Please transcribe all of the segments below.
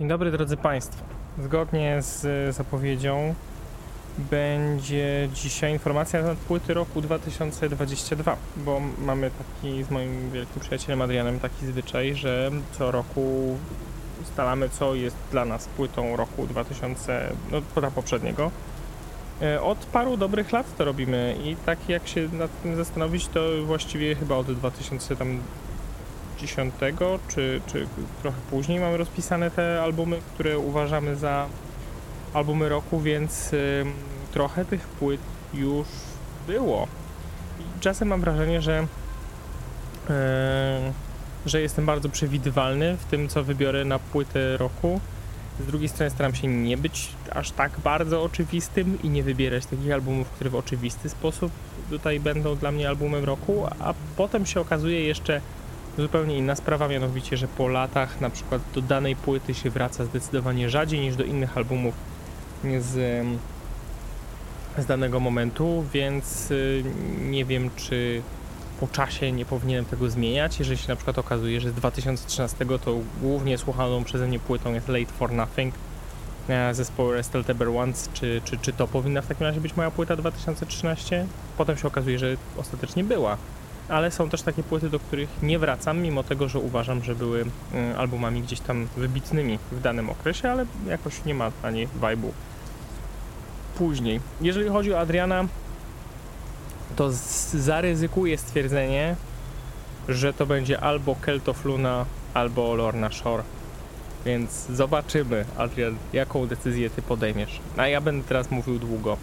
Dzień dobry drodzy Państwo. Zgodnie z zapowiedzią będzie dzisiaj informacja na płyty roku 2022, bo mamy taki z moim wielkim przyjacielem Adrianem taki zwyczaj, że co roku ustalamy co jest dla nas płytą roku 2000, no płyta poprzedniego. E, Od paru dobrych lat to robimy i tak jak się nad tym zastanowić, to właściwie chyba od 2000 tam 10 czy, czy trochę później mamy rozpisane te albumy, które uważamy za albumy roku, więc trochę tych płyt już było. I czasem mam wrażenie, że, yy, że jestem bardzo przewidywalny w tym, co wybiorę na płytę roku. Z drugiej strony staram się nie być aż tak bardzo oczywistym i nie wybierać takich albumów, które w oczywisty sposób tutaj będą dla mnie albumem roku, a potem się okazuje jeszcze zupełnie inna sprawa, mianowicie, że po latach na przykład do danej płyty się wraca zdecydowanie rzadziej niż do innych albumów z, z danego momentu, więc y, nie wiem, czy po czasie nie powinienem tego zmieniać, jeżeli się na przykład okazuje, że z 2013 to głównie słuchaną przeze mnie płytą jest Late for Nothing e, zespołu Restelteber Once, czy, czy, czy to powinna w takim razie być moja płyta 2013? Potem się okazuje, że ostatecznie była ale są też takie płyty, do których nie wracam, mimo tego, że uważam, że były y, albumami gdzieś tam wybitnymi w danym okresie, ale jakoś nie ma na niej vibe'u. Później, jeżeli chodzi o Adriana, to zaryzykuję stwierdzenie, że to będzie albo Keltofluna, albo Lorna Shore. Więc zobaczymy, Adrian, jaką decyzję ty podejmiesz. A ja będę teraz mówił długo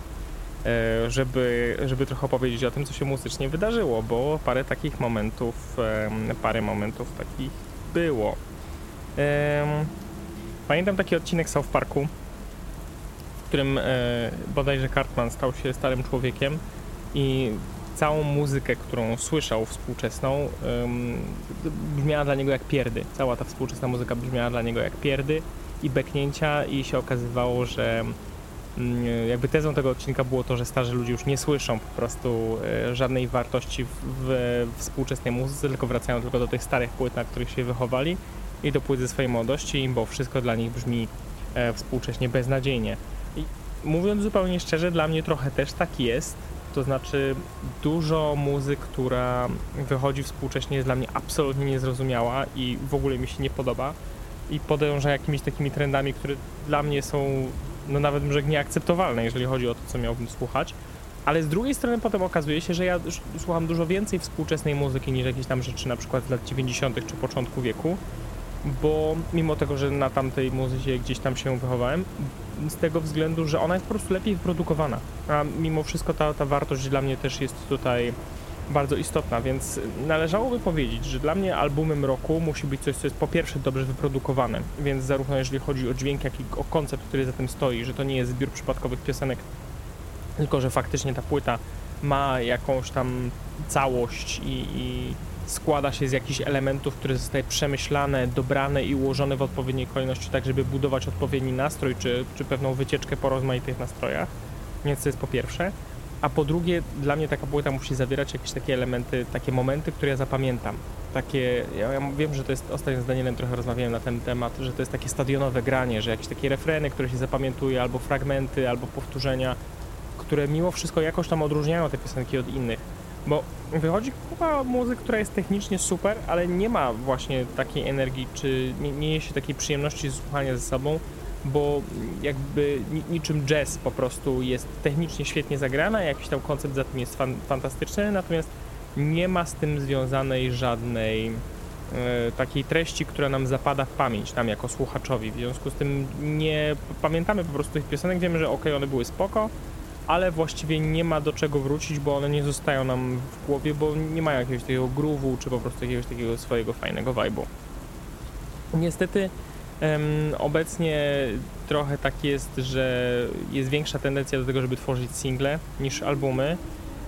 żeby, żeby trochę opowiedzieć o tym, co się muzycznie wydarzyło, bo parę takich momentów, parę momentów takich było. Pamiętam taki odcinek South Parku, w którym e, bodajże Cartman stał się starym człowiekiem i całą muzykę, którą słyszał współczesną, brzmiała dla niego jak pierdy. Cała ta współczesna muzyka brzmiała dla niego jak pierdy i beknięcia i się okazywało, że jakby tezą tego odcinka było to, że starzy ludzie już nie słyszą po prostu e, żadnej wartości w, w współczesnej muzyce, tylko wracają tylko do tych starych płyt, na których się wychowali i do płyt ze swojej młodości, bo wszystko dla nich brzmi e, współcześnie beznadziejnie. I mówiąc zupełnie szczerze, dla mnie trochę też tak jest, to znaczy dużo muzyk, która wychodzi współcześnie jest dla mnie absolutnie niezrozumiała i w ogóle mi się nie podoba i podąża jakimiś takimi trendami, które dla mnie są no nawet może nieakceptowalne, jeżeli chodzi o to, co miałbym słuchać. Ale z drugiej strony potem okazuje się, że ja słucham dużo więcej współczesnej muzyki niż jakieś tam rzeczy na przykład z lat 90. czy początku wieku, bo mimo tego, że na tamtej muzyce gdzieś tam się wychowałem, z tego względu, że ona jest po prostu lepiej wyprodukowana. A mimo wszystko ta, ta wartość dla mnie też jest tutaj bardzo istotna, więc należałoby powiedzieć, że dla mnie albumem roku musi być coś, co jest po pierwsze dobrze wyprodukowane, więc zarówno jeżeli chodzi o dźwięk, jak i o koncept, który za tym stoi, że to nie jest zbiór przypadkowych piosenek, tylko że faktycznie ta płyta ma jakąś tam całość i, i składa się z jakichś elementów, które zostaje przemyślane, dobrane i ułożone w odpowiedniej kolejności, tak żeby budować odpowiedni nastrój, czy, czy pewną wycieczkę po rozmaitych nastrojach. Więc to jest po pierwsze. A po drugie, dla mnie taka płyta musi zawierać jakieś takie elementy, takie momenty, które ja zapamiętam. Takie, ja, wiem, że to jest, ostatnio z Danielem trochę rozmawiałem na ten temat, że to jest takie stadionowe granie, że jakieś takie refreny, które się zapamiętuje, albo fragmenty, albo powtórzenia, które mimo wszystko jakoś tam odróżniają te piosenki od innych. Bo wychodzi kupa muzyk, która jest technicznie super, ale nie ma właśnie takiej energii, czy nie, nie niesie takiej przyjemności słuchania ze sobą, bo jakby ni- niczym jazz po prostu jest technicznie świetnie zagrana, jakiś tam koncept za tym jest fan, fantastyczny, natomiast nie ma z tym związanej żadnej e, takiej treści, która nam zapada w pamięć, nam jako słuchaczowi. W związku z tym nie pamiętamy po prostu tych piosenek, wiemy, że ok, one były spoko, ale właściwie nie ma do czego wrócić, bo one nie zostają nam w głowie, bo nie mają jakiegoś takiego groove'u, czy po prostu jakiegoś takiego swojego fajnego vibe'u. Niestety obecnie trochę tak jest, że jest większa tendencja do tego, żeby tworzyć single niż albumy.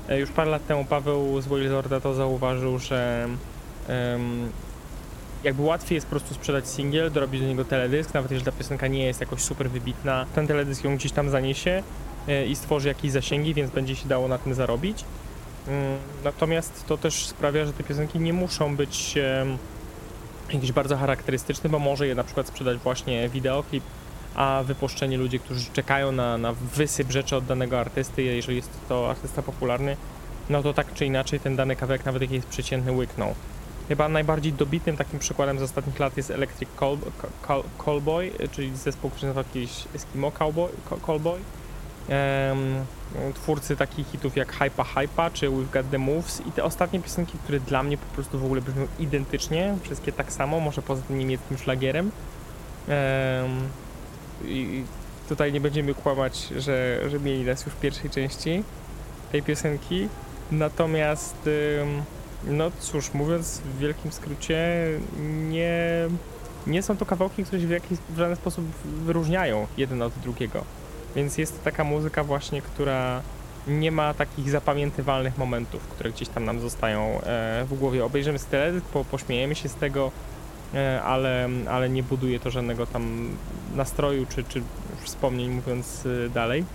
E, Już parę lat temu Paweł z Wildorda to zauważył, że jakby łatwiej jest po prostu sprzedać singiel, dorobić do niego teledysk, nawet jeżeli ta piosenka nie jest jakoś super wybitna, ten teledysk ją gdzieś tam zaniesie e, i stworzy jakieś zasięgi, więc będzie się dało na tym zarobić. Mm, Natomiast to też sprawia, że te piosenki nie muszą być jakiś bardzo charakterystyczny, bo może je na przykład sprzedać właśnie wideoklip, a wypuszczeni ludzie, którzy czekają na, na wysyp rzeczy od danego artysty, jeżeli jest to artysta popularny, no to tak czy inaczej ten dany kawałek, nawet jaki jest przeciętny, łyknął. Chyba najbardziej dobitnym takim przykładem z ostatnich lat jest Electric Call, Call, Callboy, czyli zespół, który nazywa jakiś Eskimo Cowboy, Callboy. Twórcy takich hitów jak Hypa Hypa czy We've Got The Moves i te ostatnie piosenki, które dla mnie po prostu w ogóle brzmią identycznie, wszystkie tak samo, może poza tym niemieckim szlagierem. I tutaj nie będziemy kłamać, że, że mieli nas już w pierwszej części tej piosenki, natomiast no cóż, mówiąc w wielkim skrócie, nie, nie są to kawałki, które się w, jakiś, w żaden sposób wyróżniają jeden od drugiego. Więc jest to taka muzyka właśnie, która nie ma takich zapamiętywalnych momentów, które gdzieś tam nam zostają e, w głowie. Obejrzymy teledysk, po, pośmiejemy się z tego, e, ale, ale nie buduje to żadnego tam nastroju czy, czy wspomnień, mówiąc e, dalej.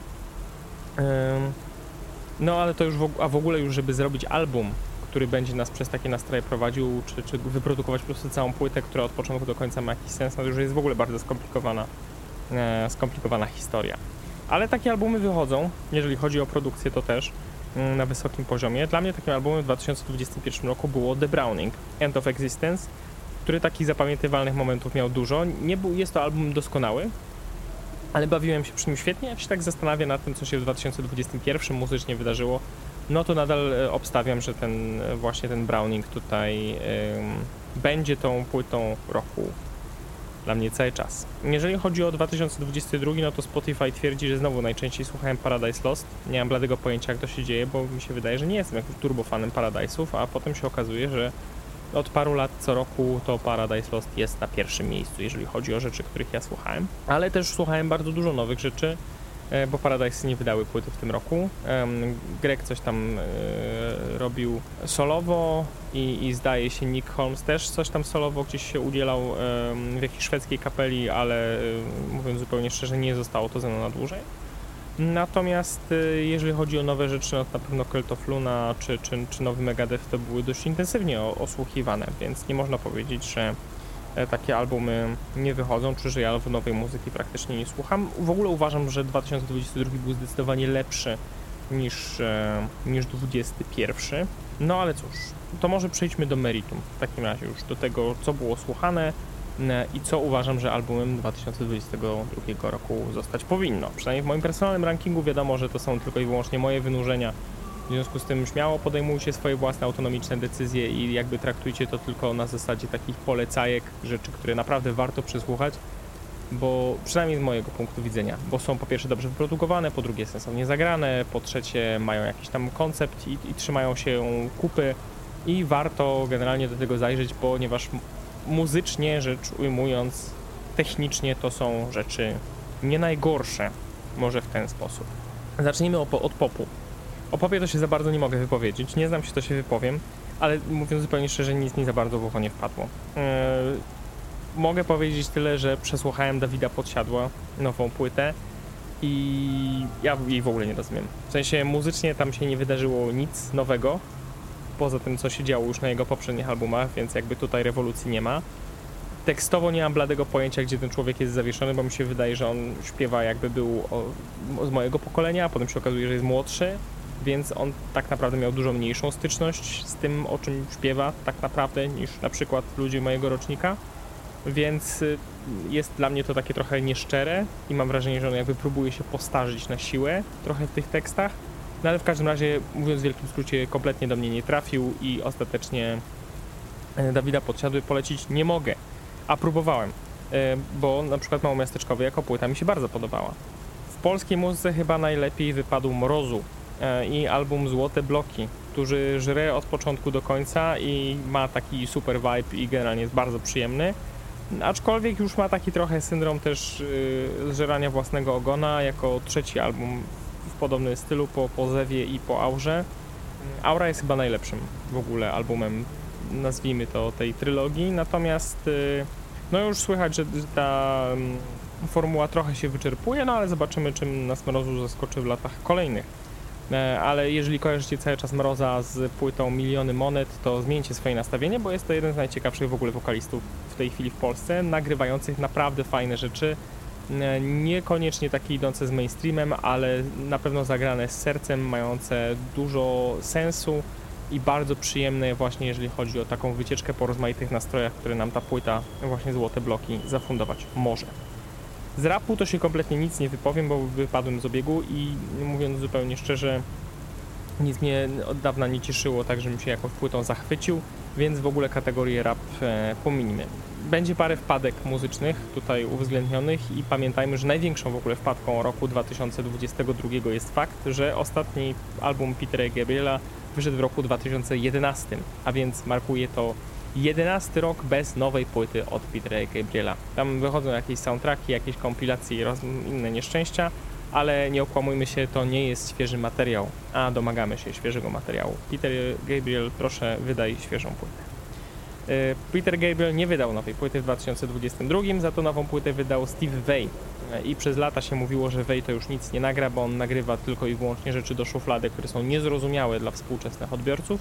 No ale to już w, a w ogóle już, żeby zrobić album, który będzie nas przez takie nastroje prowadził, czy, czy wyprodukować po prostu całą płytę, która od początku do końca ma jakiś sens, no to już jest w ogóle bardzo skomplikowana, skomplikowana historia. Ale takie albumy wychodzą, jeżeli chodzi o produkcję to też mm, na wysokim poziomie. Dla mnie takim albumem w 2021 roku było The Browning, End of Existence, który takich zapamiętywalnych momentów miał dużo. Nie był, jest to album doskonały, ale bawiłem się przy nim świetnie. Jak się tak zastanawiam nad tym, co się w 2021 muzycznie wydarzyło, no to nadal e, obstawiam, że ten e, właśnie ten Browning tutaj będzie tą płytą roku dla mnie cały czas. Jeżeli chodzi o 2022, no to Spotify twierdzi, że znowu najczęściej słuchałem Paradise Lost. Nie mam bladego pojęcia, jak to się dzieje, bo mi się wydaje, że nie jestem jakimś turbofanem Paradise'ów, a potem się okazuje, że od paru lat co roku to Paradise Lost jest na pierwszym miejscu, jeżeli chodzi o rzeczy, których ja słuchałem. Ale też słuchałem bardzo dużo nowych rzeczy. E, bo Paradise nie wydały płyty w tym roku. Greg coś tam e, robił solowo i, i zdaje się Nick Holmes też coś tam solowo gdzieś się udzielał w jakiejś szwedzkiej kapeli, ale e, mówiąc zupełnie szczerze nie zostało to ze mną na dłużej. Natomiast jeżeli chodzi o nowe rzeczy, no to na pewno Cult of Luna czy, czy, czy nowy Megadeth to były dość intensywnie osłuchiwane, więc nie można powiedzieć, że takie albumy nie wychodzą, czy że ja w nowej muzyki praktycznie nie słucham. W ogóle uważam, że 2022 był zdecydowanie lepszy niż, e, niż 2021. No ale cóż, to może przejdźmy do meritum. W takim razie już do tego, co było słuchane e, i co uważam, że albumem 2022 roku zostać powinno. Przynajmniej w moim personalnym rankingu wiadomo, że to są tylko i wyłącznie moje wynurzenia w związku z tym śmiało podejmujcie swoje własne autonomiczne decyzje i jakby traktujcie to tylko na zasadzie takich polecajek, rzeczy, które naprawdę warto przesłuchać, bo przynajmniej z mojego punktu widzenia, bo są po pierwsze dobrze wyprodukowane, po drugie sensownie zagrane, po trzecie mają jakiś tam koncept i, i trzymają się kupy i warto generalnie do tego zajrzeć, ponieważ muzycznie rzecz ujmując, technicznie to są rzeczy nie najgorsze, może w ten sposób. Zacznijmy od popu. O to się za bardzo nie mogę wypowiedzieć, nie znam się, to się wypowiem, ale mówiąc zupełnie szczerze, nic mi za bardzo w ucho nie wpadło. Yy, mogę powiedzieć tyle, że przesłuchałem Dawida Podsiadła, nową płytę i ja jej w ogóle nie rozumiem. W sensie muzycznie tam się nie wydarzyło nic nowego, poza tym, co się działo już na jego poprzednich albumach, więc jakby tutaj rewolucji nie ma. Tekstowo nie mam bladego pojęcia, gdzie ten człowiek jest zawieszony, bo mi się wydaje, że on śpiewa jakby był o, z mojego pokolenia, a potem się okazuje, że jest młodszy, więc on tak naprawdę miał dużo mniejszą styczność z tym, o czym śpiewa tak naprawdę, niż na przykład ludzie mojego rocznika. Więc y, jest dla mnie to takie trochę nieszczere i mam wrażenie, że on jakby próbuje się postarzyć na siłę trochę w tych tekstach. No ale w każdym razie, mówiąc w wielkim skrócie, kompletnie do mnie nie trafił i ostatecznie e, Dawida Podsiadły polecić nie mogę. A próbowałem, e, bo na przykład Małomiasteczkowy jako płyta mi się bardzo podobała. W polskiej muzyce chyba najlepiej wypadł Mrozu, i album Złote Bloki, który żre od początku do końca i ma taki super vibe i generalnie jest bardzo przyjemny. Aczkolwiek już ma taki trochę syndrom też yy, zżerania własnego ogona, jako trzeci album w podobnym stylu po, po Zewie i po Aurze. Aura jest chyba najlepszym w ogóle albumem, nazwijmy to, tej trylogii, natomiast yy, no już słychać, że, że ta yy, formuła trochę się wyczerpuje, no ale zobaczymy, czym nas Mrozu zaskoczy w latach kolejnych. E, ale jeżeli kojarzycie cały czas Mroza z płytą Miliony Monet, to zmieńcie swoje nastawienie, bo jest to jeden z najciekawszych w ogóle wokalistów tej chwili w Polsce, nagrywających naprawdę fajne rzeczy. E, Niekoniecznie takie idące z mainstreamem, ale na pewno zagrane z sercem, mające dużo sensu i bardzo przyjemne właśnie jeżeli chodzi o taką wycieczkę po rozmaitych nastrojach, które nam ta płyta, właśnie Złote Bloki, zafundować może. Z rapu to się kompletnie nic nie wypowiem, bo wypadłem z obiegu i mówiąc zupełnie szczerze, nic mnie od dawna nie cieszyło, tak żebym się jakąś płytą zachwycił, więc w ogóle kategorię rap e, pominimy. Będzie parę wpadek muzycznych tutaj uwzględnionych i pamiętajmy, że największą w ogóle wpadką roku 2022 jest fakt, że ostatni album Petera Gabriela wyszedł w roku 2011, a więc markuje to 11 rok bez nowej płyty od Petera Gabriela. Tam wychodzą jakieś soundtracki, jakieś kompilacje i inne nieszczęścia, ale nie okłamujmy się, to nie jest świeży materiał, a domagamy się świeżego materiału. Peter Gabriel, proszę wydaj świeżą płytę. E, Peter Gabriel nie wydał nowej płyty w 2022, za to nową płytę wydał Steve Vai. E, I przez lata się mówiło, że Vai to już nic nie nagra, bo on nagrywa tylko i wyłącznie rzeczy do szuflady, które są niezrozumiałe dla współczesnych odbiorców,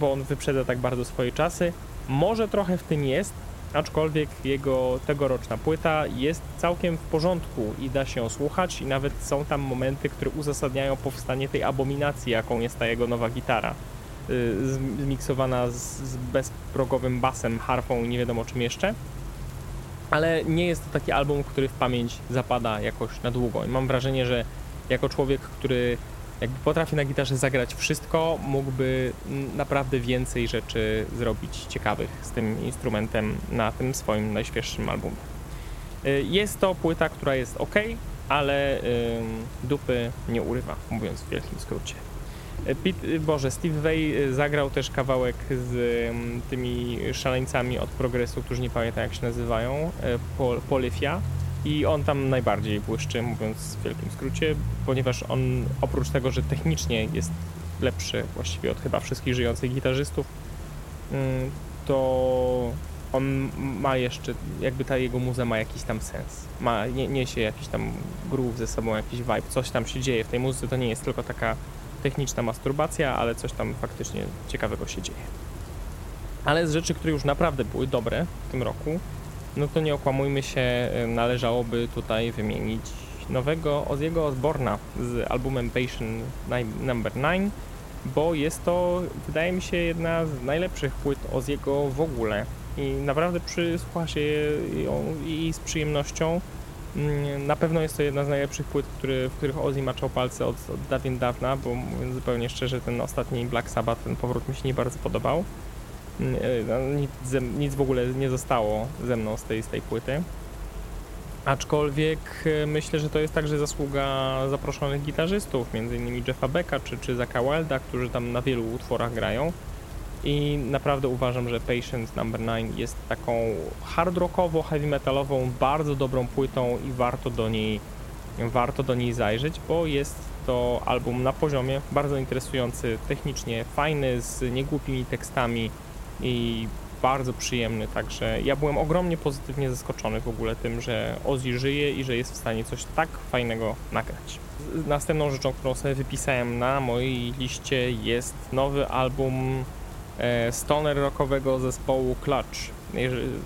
bo on wyprzedza tak bardzo swoje czasy. Może trochę w tym jest, aczkolwiek jego tegoroczna płyta jest całkiem w porządku i da się ją słuchać i nawet są tam momenty, które uzasadniają powstanie tej abominacji, jaką jest ta jego nowa gitara. y, Zmiksowana z, z bezprogowym basem, harfą nie wiadomo czym jeszcze. Ale nie jest to taki album, który w pamięć zapada jakoś na długo. I mam wrażenie, że jako człowiek, który jakby potrafi na gitarze zagrać wszystko, mógłby naprawdę więcej rzeczy zrobić ciekawych z tym instrumentem na tym swoim najświeższym albumie. Y, Jest to płyta, która jest ok, ale dupy nie urywa, mówiąc w wielkim skrócie. Y, y, Boże, Steve Vai zagrał też kawałek z ym, tymi szaleńcami od progresu, którzy nie pamiętam jak się nazywają, Pol, Polyphia. I on tam najbardziej błyszczy, mówiąc w wielkim skrócie, ponieważ on oprócz tego, że technicznie jest lepszy właściwie od chyba wszystkich żyjących gitarzystów, mm, to on ma jeszcze, jakby ta jego muza ma jakiś tam sens. Ma, nie, niesie jakiś tam groove ze sobą, jakiś vibe, coś tam się dzieje w tej muzyce, to nie jest tylko taka techniczna masturbacja, ale coś tam faktycznie ciekawego się dzieje. Ale z rzeczy, które już naprawdę były dobre w tym roku, no to nie okłamujmy się, y, należałoby tutaj wymienić nowego Ozzy'ego Osborna z albumem Patient Number 9, bo jest to, wydaje mi się, jedna z najlepszych płyt Ozzy'ego w ogóle i naprawdę przysłucha się ją i z przyjemnością. Mm, Na pewno jest to jedna z najlepszych płyt, który, w których Ozzy maczał palce od, od dawien dawna, bo mówiąc zupełnie szczerze, ten ostatni Black Sabbath, ten powrót mi się nie bardzo podobał. No, Nic, nic w ogóle nie zostało ze mną z tej, z tej płyty. Aczkolwiek e, myślę, że to jest także zasługa zaproszonych gitarzystów, m.in. Jeffa Becka czy, czy Zaka Wilda, którzy tam na wielu utworach grają. I naprawdę uważam, że Patient Number 9 jest taką hard rockowo, heavy metalową, bardzo dobrą płytą i warto do niej, warto do niej zajrzeć, bo jest to album na poziomie, bardzo interesujący technicznie, fajny, z niegłupimi tekstami i bardzo przyjemny, także ja byłem ogromnie pozytywnie zaskoczony w ogóle tym, że Ozzy żyje i że jest w stanie coś tak fajnego nagrać. Następną rzeczą, którą sobie wypisałem na mojej liście jest nowy album e, stoner rockowego zespołu Clutch,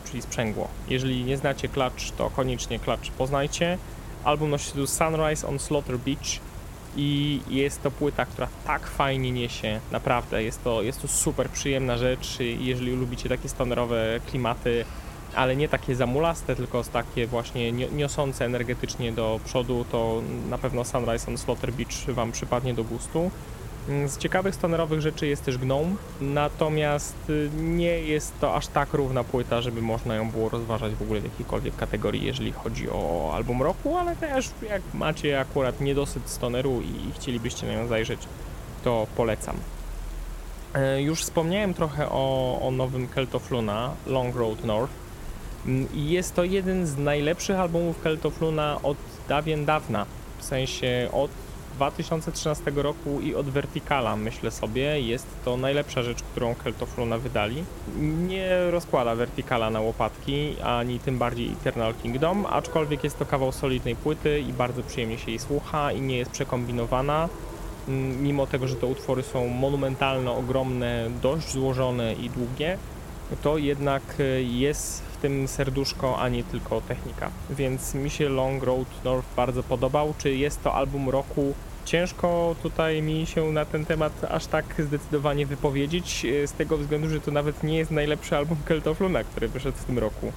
czyli Sprzęgło. Jeżeli nie znacie Clutch, to koniecznie Clutch poznajcie. Album nosi tytuł Sunrise on Slaughter Beach i jest to płyta, która tak fajnie niesie, naprawdę, jest to, jest to super przyjemna rzecz, jeżeli lubicie takie stonerowe klimaty, ale nie takie zamulaste, tylko takie właśnie nio- niosące energetycznie do przodu, to na pewno Sunrise on Slaughter Beach Wam przypadnie do gustu. Mm, Z ciekawych stonerowych rzeczy jest też Gnome, natomiast y, nie jest to aż tak równa płyta, żeby można ją było rozważać w ogóle w jakiejkolwiek kategorii, jeżeli chodzi o album roku, ale też jak macie akurat niedosyt stoneru i chcielibyście na nią zajrzeć, to polecam. E, Już wspomniałem trochę o, o nowym Keltofluna, Long Road North. Mm, jest to jeden z najlepszych albumów Keltofluna od dawien dawna. W sensie od 2013 roku i od Verticala, myślę sobie, jest to najlepsza rzecz, którą Keltofluna wydali. Nie rozkłada Verticala na łopatki, ani tym bardziej Eternal Kingdom, aczkolwiek jest to kawał solidnej płyty i bardzo przyjemnie się jej słucha i nie jest przekombinowana. Mm, Mimo tego, że te utwory są monumentalne, ogromne, dość złożone i długie, to jednak e, jest w tym serduszko, a nie tylko technika. Więc mi się Long Road North bardzo podobał. Czy jest to album roku? Ciężko tutaj mi się na ten temat aż tak zdecydowanie wypowiedzieć, e, z tego względu, że to nawet nie jest najlepszy album Keltofluna, który wyszedł w tym roku.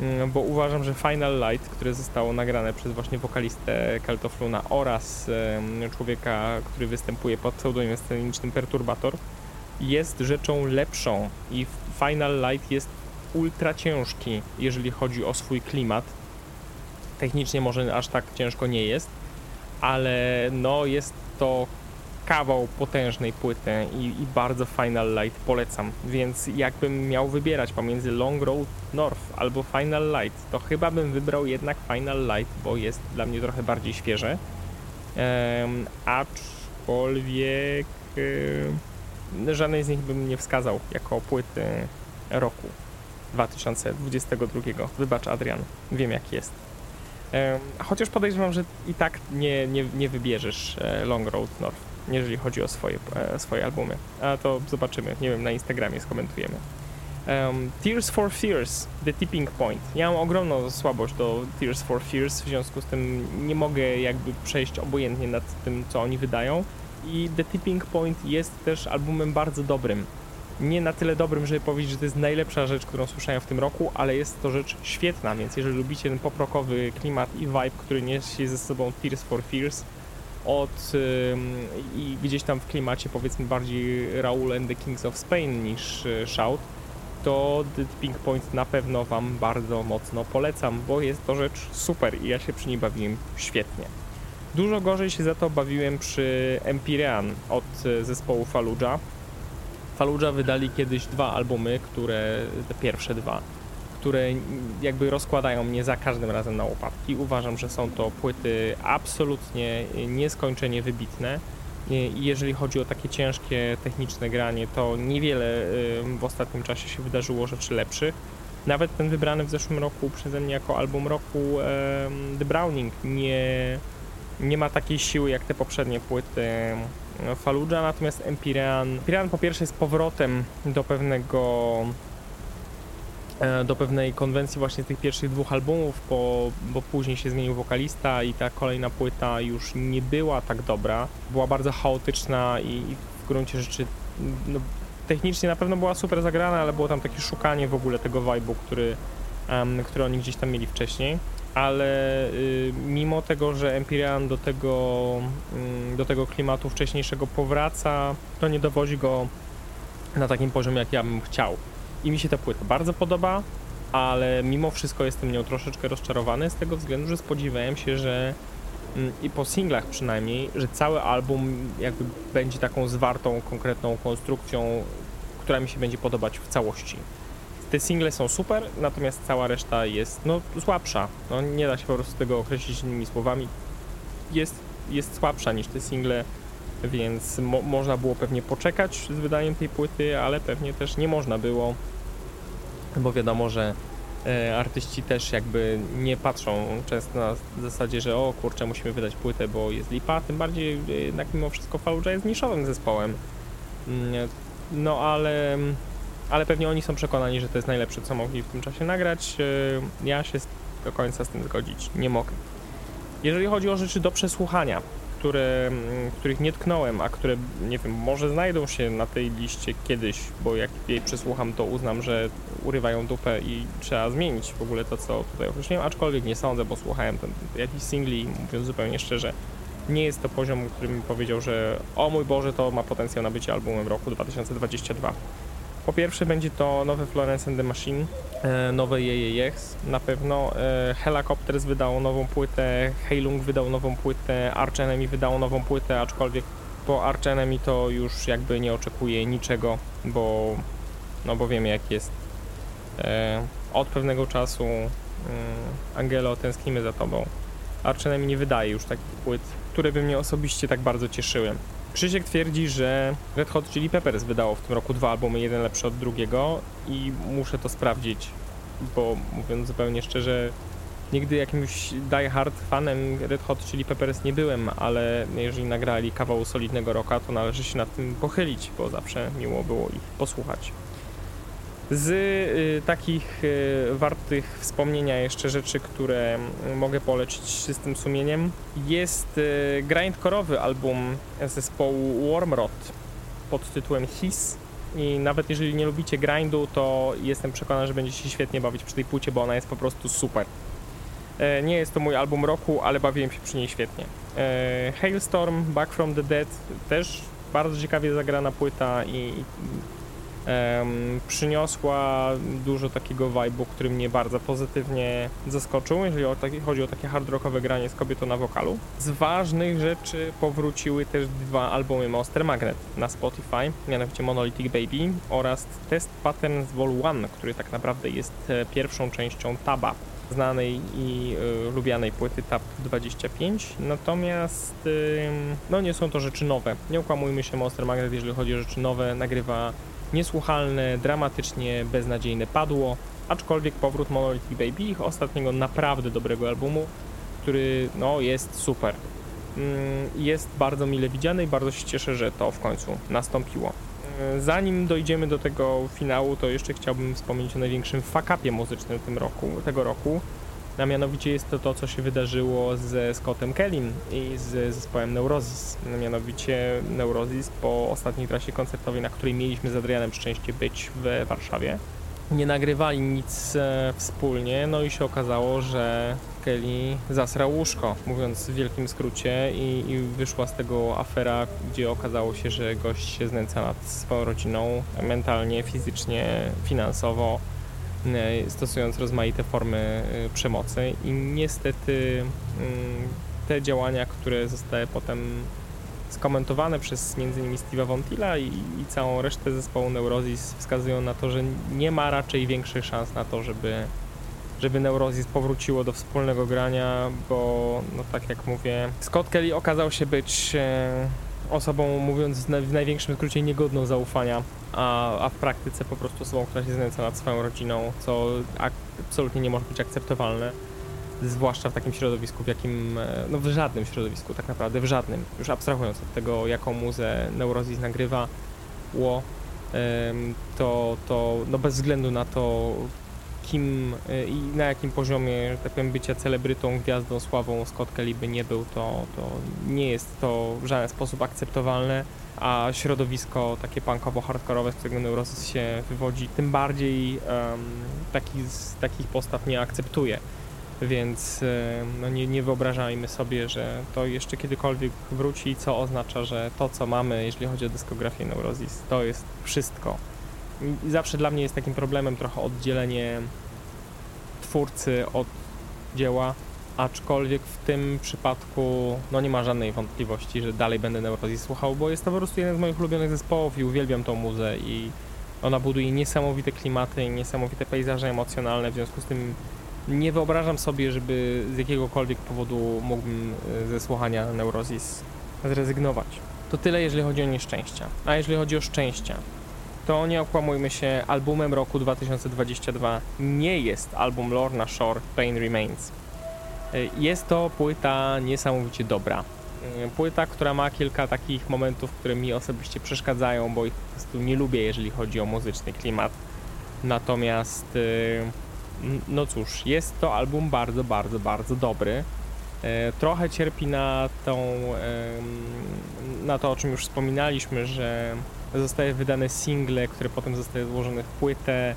Mm, Bo uważam, że Final Light, które zostało nagrane przez właśnie wokalistę Keltofluna oraz człowieka, który występuje pod pseudonimem scenicznym Perturbator, jest rzeczą lepszą i Final Light jest ultra ciężki, jeżeli chodzi o swój klimat. Technicznie może aż tak ciężko nie jest, ale no jest to kawał potężnej płyty i, i bardzo Final Light polecam. Więc jakbym miał wybierać pomiędzy Long Road North albo Final Light, to chyba bym wybrał jednak Final Light, bo jest dla mnie trochę bardziej świeże. Em, aczkolwiek em, żadnej z nich bym nie wskazał jako płyty roku 2022. Wybacz Adrian, wiem jak jest. Chociaż podejrzewam, że i tak nie, nie, nie wybierzesz e, Long Road North, jeżeli chodzi o swoje, e, swoje albumy. A to zobaczymy, nie wiem, na Instagramie skomentujemy. Um, Tears for Fears, The Tipping Point. Ja mam ogromną słabość do Tears for Fears, w związku z tym nie mogę jakby przejść obojętnie nad tym, co oni wydają. I The Tipping Point jest też albumem bardzo dobrym. Nie na tyle dobrym, żeby powiedzieć, że to jest najlepsza rzecz, którą słyszałem w tym roku, ale jest to rzecz świetna, więc jeżeli lubicie ten poprokowy klimat i vibe, który niesie ze sobą Tears for Fears, od i gdzieś tam w klimacie powiedzmy bardziej Raul and the Kings of Spain niż y, Shout, to The Tipping Point na pewno Wam bardzo mocno polecam, bo jest to rzecz super i ja się przy niej bawiłem świetnie. Dużo gorzej się za to bawiłem przy Empyrean od y, zespołu Fallujah. Fallujah wydali kiedyś dwa albumy, które, te pierwsze dwa, które jakby rozkładają mnie za każdym razem na łopatki. Uważam, że są to płyty absolutnie nieskończenie wybitne. I jeżeli chodzi o takie ciężkie techniczne granie, to niewiele w ostatnim czasie się wydarzyło rzeczy lepszych. Nawet ten wybrany w zeszłym roku przeze mnie jako album roku The Browning nie, nie ma takiej siły jak te poprzednie płyty Fallujah, natomiast Empyrean, Empyrean po pierwsze jest powrotem do pewnego e, do pewnej konwencji właśnie tych pierwszych dwóch albumów, bo, bo później się zmienił wokalista i ta kolejna płyta już nie była tak dobra. Była bardzo chaotyczna i, i w gruncie rzeczy no, technicznie na pewno była super zagrana, ale było tam takie szukanie w ogóle tego vibe'u, który, em, który oni gdzieś tam mieli wcześniej. Ale y, mimo tego, że Empyrean do tego, mm, do tego klimatu wcześniejszego powraca, to nie dowodzi go na takim poziomie, jak ja bym chciał. I mi się ta płyta bardzo podoba, ale mimo wszystko jestem nią troszeczkę rozczarowany z tego względu, że spodziewałem się, że mm, i po singlach przynajmniej, że cały album jakby będzie taką zwartą, konkretną konstrukcją, która mi się będzie podobać w całości. Te single są super, natomiast cała reszta jest no słabsza. No, nie da się po prostu tego określić innymi słowami. Jest, jest słabsza niż te single, więc mo można było pewnie poczekać z wydaniem tej płyty, ale pewnie też nie można było, bo wiadomo, że e, artyści też jakby nie patrzą często na zasadzie, że o kurczę, musimy wydać płytę, bo jest lipa, tym bardziej e, jednak mimo wszystko Fallujah jest niszowym zespołem. Mm, No ale, ale pewnie oni są przekonani, że to jest najlepsze, co mogli w tym czasie nagrać. E, Ja się do końca z tym zgodzić nie mogę. Jeżeli chodzi o rzeczy do przesłuchania, które, mm, których nie tknąłem, a które, nie wiem, może znajdą się na tej liście kiedyś, bo jak jej przesłucham, to uznam, że urywają dupę i trzeba zmienić w ogóle to, co tutaj określiłem, aczkolwiek nie sądzę, bo słuchałem ten, jakichś singli mówiąc zupełnie szczerze, nie jest to poziom, który mi powiedział, że o mój Boże, to ma potencjał na bycie albumem roku 2022. Po pierwsze będzie to nowe Florence and the Machine, e, nowe Jejejex na pewno. E, Helicopters wydało nową płytę, Heilung wydał nową płytę, Arch Enemy wydało nową płytę, aczkolwiek po Arch Enemy to już jakby nie oczekuję niczego, bo no bo wiemy jak jest. E, od pewnego czasu mm, Angelo tęsknimy za tobą. Arch Enemy nie wydaje już takich płyt, które by mnie osobiście tak bardzo cieszyły. Krzysiek twierdzi, że Red Hot Chili Peppers wydało w tym roku dwa albumy, jeden lepszy od drugiego i muszę to sprawdzić, bo mówiąc zupełnie szczerze, nigdy jakimś die hard fanem Red Hot Chili Peppers nie byłem, ale jeżeli nagrali kawał solidnego rocka, to należy się nad tym pochylić, bo zawsze miło było ich posłuchać. Z y, takich y, wartych wspomnienia jeszcze rzeczy, które mogę polecić z tym sumieniem, jest y, grindcore'owy album zespołu Wormrot pod tytułem His. I nawet jeżeli nie lubicie grindu, to jestem przekonany, że będziecie się świetnie bawić przy tej płycie, bo ona jest po prostu super. E, Nie jest to mój album roku, ale bawiłem się przy niej świetnie. E, Hailstorm, Back from the Dead, też bardzo ciekawie zagrana płyta i, przyniosła dużo takiego vibe'u, który mnie bardzo pozytywnie zaskoczył, jeżeli o taki, chodzi o takie hard rockowe granie z kobietą na wokalu. Z ważnych rzeczy powróciły też dwa albumy Monster Magnet na Spotify, mianowicie Monolithic Baby oraz Test Patterns Vol 1, który tak naprawdę jest e, pierwszą częścią Taba, znanej i y, lubianej płyty Tab 25. Natomiast y, no nie są to rzeczy nowe. Nie okłamujmy się, Monster Magnet, jeżeli chodzi o rzeczy nowe, nagrywa niesłuchalne, dramatycznie beznadziejne padło, aczkolwiek powrót Monolithic Baby, ich ostatniego naprawdę dobrego albumu, który no jest super. Mm, Jest bardzo mile widziany i bardzo się cieszę, że to w końcu nastąpiło. E, Zanim dojdziemy do tego finału, to jeszcze chciałbym wspomnieć o największym fakapie muzycznym tym roku, tego roku. A mianowicie jest to to, co się wydarzyło ze Scottem Kellym i z zespołem Neurosis. Mianowicie Neurosis po ostatniej trasie koncertowej, na której mieliśmy z Adrianem szczęście być w Warszawie, nie nagrywali nic e, wspólnie, no i się okazało, że Kelly zasrał łóżko, mówiąc w wielkim skrócie i, i wyszła z tego afera, gdzie okazało się, że gość się znęca nad swoją rodziną mentalnie, fizycznie, finansowo, stosując rozmaite formy e, przemocy i niestety mm, te działania, które zostały potem skomentowane przez m.in. Steve'a Vontila i, i całą resztę zespołu Neurosis wskazują na to, że nie ma raczej większych szans na to, żeby, żeby Neurosis powróciło do wspólnego grania, bo no tak jak mówię, Scott Kelly okazał się być e, osobą, mówiąc w największym skrócie, niegodną zaufania, a, a w praktyce po prostu osobą, która się znęca nad swoją rodziną, co absolutnie nie może być akceptowalne zwłaszcza w takim środowisku, w jakim, e, no w żadnym środowisku tak naprawdę, w żadnym, już abstrahując od tego, jaką muzę Neurosis nagrywa, ło, to, to no bez względu na to, kim e, i na jakim poziomie, tak powiem, bycia celebrytą, gwiazdą, sławą Scott Kelly by nie był, to, to nie jest to w żaden sposób akceptowalne, a środowisko takie punkowo-hardkorowe, z którego Neurosis się wywodzi, tym bardziej em, taki, z takich postaw nie akceptuje więc no nie, nie wyobrażajmy sobie, że to jeszcze kiedykolwiek wróci, co oznacza, że to, co mamy, jeżeli chodzi o dyskografię Neurosis, to jest wszystko. I zawsze dla mnie jest takim problemem trochę oddzielenie twórcy od dzieła, aczkolwiek w tym przypadku no nie ma żadnej wątpliwości, że dalej będę Neurosis słuchał, bo jest to po prostu jeden z moich ulubionych zespołów i uwielbiam tą muzę i ona buduje niesamowite klimaty, niesamowite pejzaże emocjonalne, w związku z tym nie wyobrażam sobie, żeby z jakiegokolwiek powodu mógłbym e, ze słuchania Neurosis zrezygnować. To tyle, jeżeli chodzi o nieszczęścia. A jeżeli chodzi o szczęścia, to nie okłamujmy się, albumem roku 2022 nie jest album Lorna Shore Pain Remains. E, Jest to płyta niesamowicie dobra. E, Płyta, która ma kilka takich momentów, które mi osobiście przeszkadzają, bo ich po prostu nie lubię, jeżeli chodzi o muzyczny klimat. Natomiast e, no cóż, jest to album bardzo, bardzo, bardzo dobry. Trochę cierpi na tą, na to, o czym już wspominaliśmy, że zostaje wydane single, które potem zostaje złożone w płytę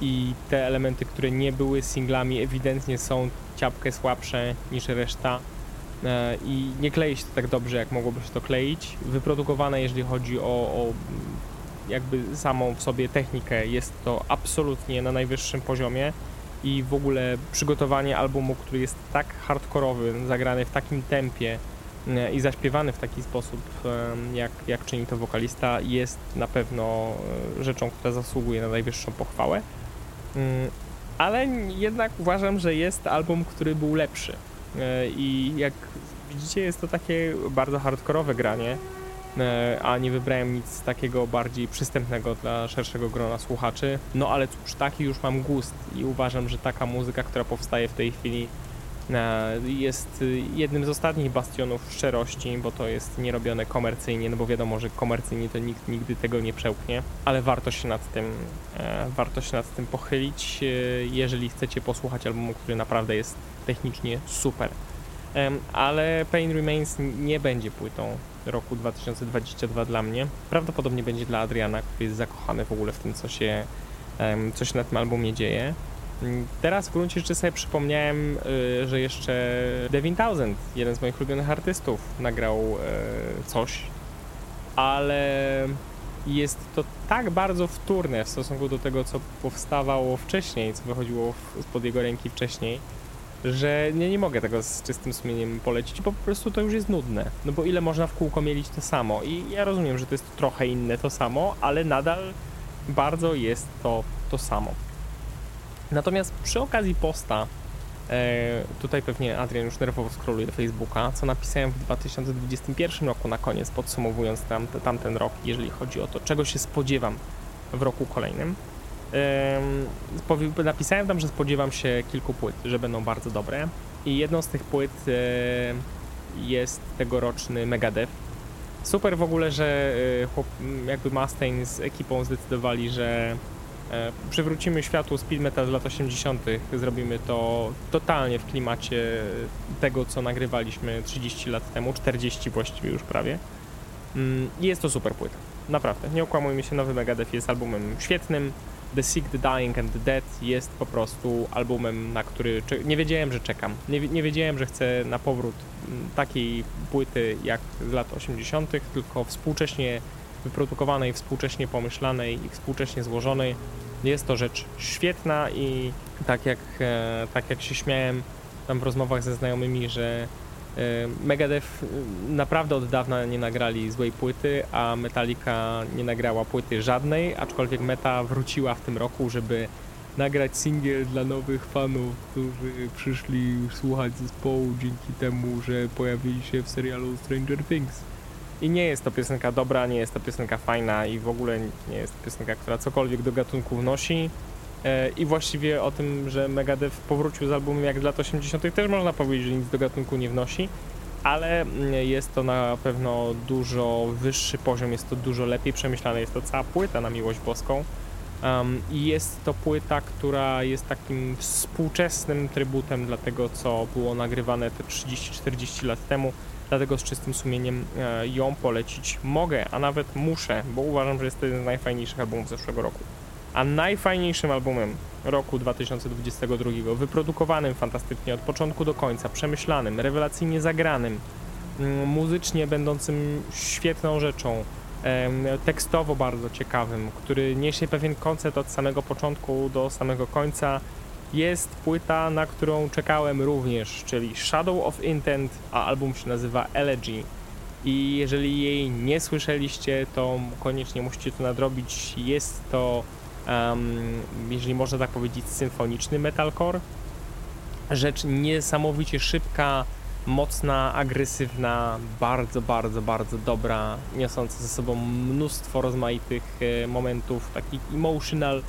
i te elementy, które nie były singlami, ewidentnie są ciapkę słabsze niż reszta E, i nie klei się to tak dobrze, jak mogłoby się to kleić. Wyprodukowane, jeżeli chodzi o, o jakby samą w sobie technikę, jest to absolutnie na najwyższym poziomie i w ogóle przygotowanie albumu, który jest tak hardkorowy, zagrany w takim tempie e, i zaśpiewany w taki sposób, jak, jak czyni to wokalista, jest na pewno e, rzeczą, która zasługuje na najwyższą pochwałę. Mm, Ale jednak uważam, że jest album, który był lepszy. E, I jak widzicie, jest to takie bardzo hardkorowe granie, e, a nie wybrałem nic takiego bardziej przystępnego dla szerszego grona słuchaczy. No ale cóż, taki już mam gust i uważam, że taka muzyka, która powstaje w tej chwili, Jest y, jednym z ostatnich bastionów szczerości, bo to jest nierobione komercyjnie, no bo wiadomo, że komercyjnie to nikt nigdy tego nie przełknie, ale warto się nad tym, e, warto się nad tym pochylić, e, jeżeli chcecie posłuchać albumu, który naprawdę jest technicznie super. Ale Pain Remains nie będzie płytą roku 2022 dla mnie. Prawdopodobnie będzie dla Adriana, który jest zakochany w ogóle w tym, co się, co się na tym albumie dzieje. Mm, Teraz w gruncie rzeczy sobie przypomniałem, y, że jeszcze Devin Townsend, jeden z moich ulubionych artystów, nagrał y, coś, ale jest to tak bardzo wtórne w stosunku do tego, co powstawało wcześniej, co wychodziło spod jego ręki wcześniej, że nie, nie mogę tego z czystym sumieniem polecić, bo po prostu to już jest nudne. No bo ile można w kółko mielić to samo? I ja rozumiem, że to jest trochę inne to samo, ale nadal bardzo jest to to samo. Natomiast przy okazji posta, e, tutaj pewnie Adrian już nerwowo scrolluje Facebooka, co napisałem w 2021 roku na koniec, podsumowując tam, tamten rok, jeżeli chodzi o to, czego się spodziewam w roku kolejnym. Napisałem tam, że spodziewam się kilku płyt, że będą bardzo dobre. I jedną z tych płyt e, jest tegoroczny Megadeth. Super w ogóle, że e, jakby Mustaine z ekipą zdecydowali, że przywrócimy światu speed metal z lat 80. Zrobimy to totalnie w klimacie tego, co nagrywaliśmy 30 lat temu, 40 właściwie już prawie. Mm, i Jest to super płyta. Naprawdę, nie okłamujmy się, nowy Megadeth jest albumem świetnym. The Sick, The Dying and The Dead jest po prostu albumem, na który nie wiedziałem, że czekam. Nie, nie wiedziałem, że chcę na powrót mm, takiej płyty jak z lat 80., tylko współcześnie wyprodukowanej, współcześnie pomyślanej i współcześnie złożonej. Jest to rzecz świetna i tak jak, e, tak jak się śmiałem tam w rozmowach ze znajomymi, że e, Megadeth e, naprawdę od dawna nie nagrali złej płyty, a Metallica nie nagrała płyty żadnej, aczkolwiek Meta wróciła w tym roku, żeby nagrać singiel dla nowych fanów, którzy przyszli słuchać zespołu dzięki temu, że pojawili się w serialu Stranger Things. I nie jest to piosenka dobra, nie jest to piosenka fajna i w ogóle nie jest to piosenka, która cokolwiek do gatunku wnosi. E, I właściwie o tym, że Megadeth powrócił z albumem jak z lat 80. też można powiedzieć, że nic do gatunku nie wnosi, ale mm, jest to na pewno dużo wyższy poziom, jest to dużo lepiej przemyślane, jest to cała płyta na miłość boską. Um, I jest to płyta, która jest takim współczesnym trybutem dla tego, co było nagrywane te 30-40 lat temu. Dlatego z czystym sumieniem e, ją polecić mogę, a nawet muszę, bo uważam, że jest to jeden z najfajniejszych albumów zeszłego roku. A najfajniejszym albumem roku 2022, wyprodukowanym fantastycznie od początku do końca, przemyślanym, rewelacyjnie zagranym, mm, muzycznie będącym świetną rzeczą, tekstowo bardzo ciekawym, który niesie pewien koncept od samego początku do samego końca, jest płyta, na którą czekałem również, czyli Shadow of Intent, a album się nazywa Elegy. I jeżeli jej nie słyszeliście, to koniecznie musicie to nadrobić. Jest to, em, jeżeli można tak powiedzieć, symfoniczny metalcore. Rzecz niesamowicie szybka, mocna, agresywna, bardzo, bardzo, bardzo dobra, niosąca ze sobą mnóstwo rozmaitych e, momentów, takich emotional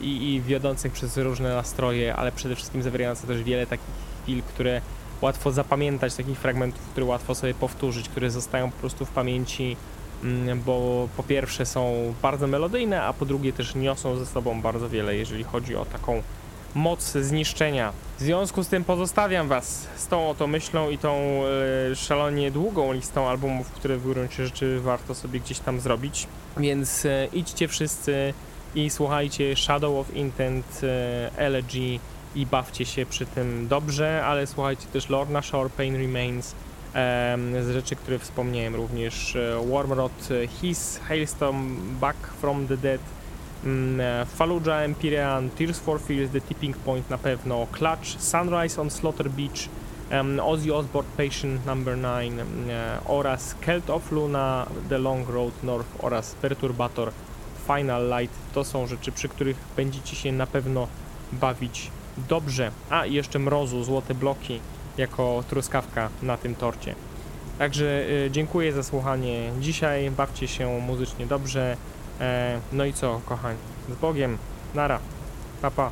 i, i wiodących przez różne nastroje, ale przede wszystkim zawierające też wiele takich chwil, które łatwo zapamiętać, takich fragmentów, które łatwo sobie powtórzyć, które zostają po prostu w pamięci, mm, bo po pierwsze są bardzo melodyjne, a po drugie też niosą ze sobą bardzo wiele, jeżeli chodzi o taką moc zniszczenia. W związku z tym pozostawiam Was z tą oto myślą i tą e, szalonie długą listą albumów, które w gruncie rzeczy warto sobie gdzieś tam zrobić. Więc e, idźcie wszyscy i słuchajcie Shadow of Intent, Elegy i bawcie się przy tym dobrze, ale słuchajcie też Lorna Shore, Pain Remains, em, z rzeczy, które wspomniałem również e, Wormrot, e, His, Hailstorm, Back from the Dead, mm, e, Fallujah, Empyrean, Tears for Fears, The Tipping Point na pewno, Clutch, Sunrise on Slaughter Beach, Ozzy Osbourne, Patient Number 9 e, oraz Celt of Luna, The Long Road North oraz Perturbator, Final Light. To są rzeczy, przy których będziecie się na pewno bawić dobrze. A i jeszcze mrozu, złote bloki jako truskawka na tym torcie. Także y, dziękuję za słuchanie dzisiaj. Bawcie się muzycznie dobrze. E, no i co, kochani? Z Bogiem. Nara. Pa, pa.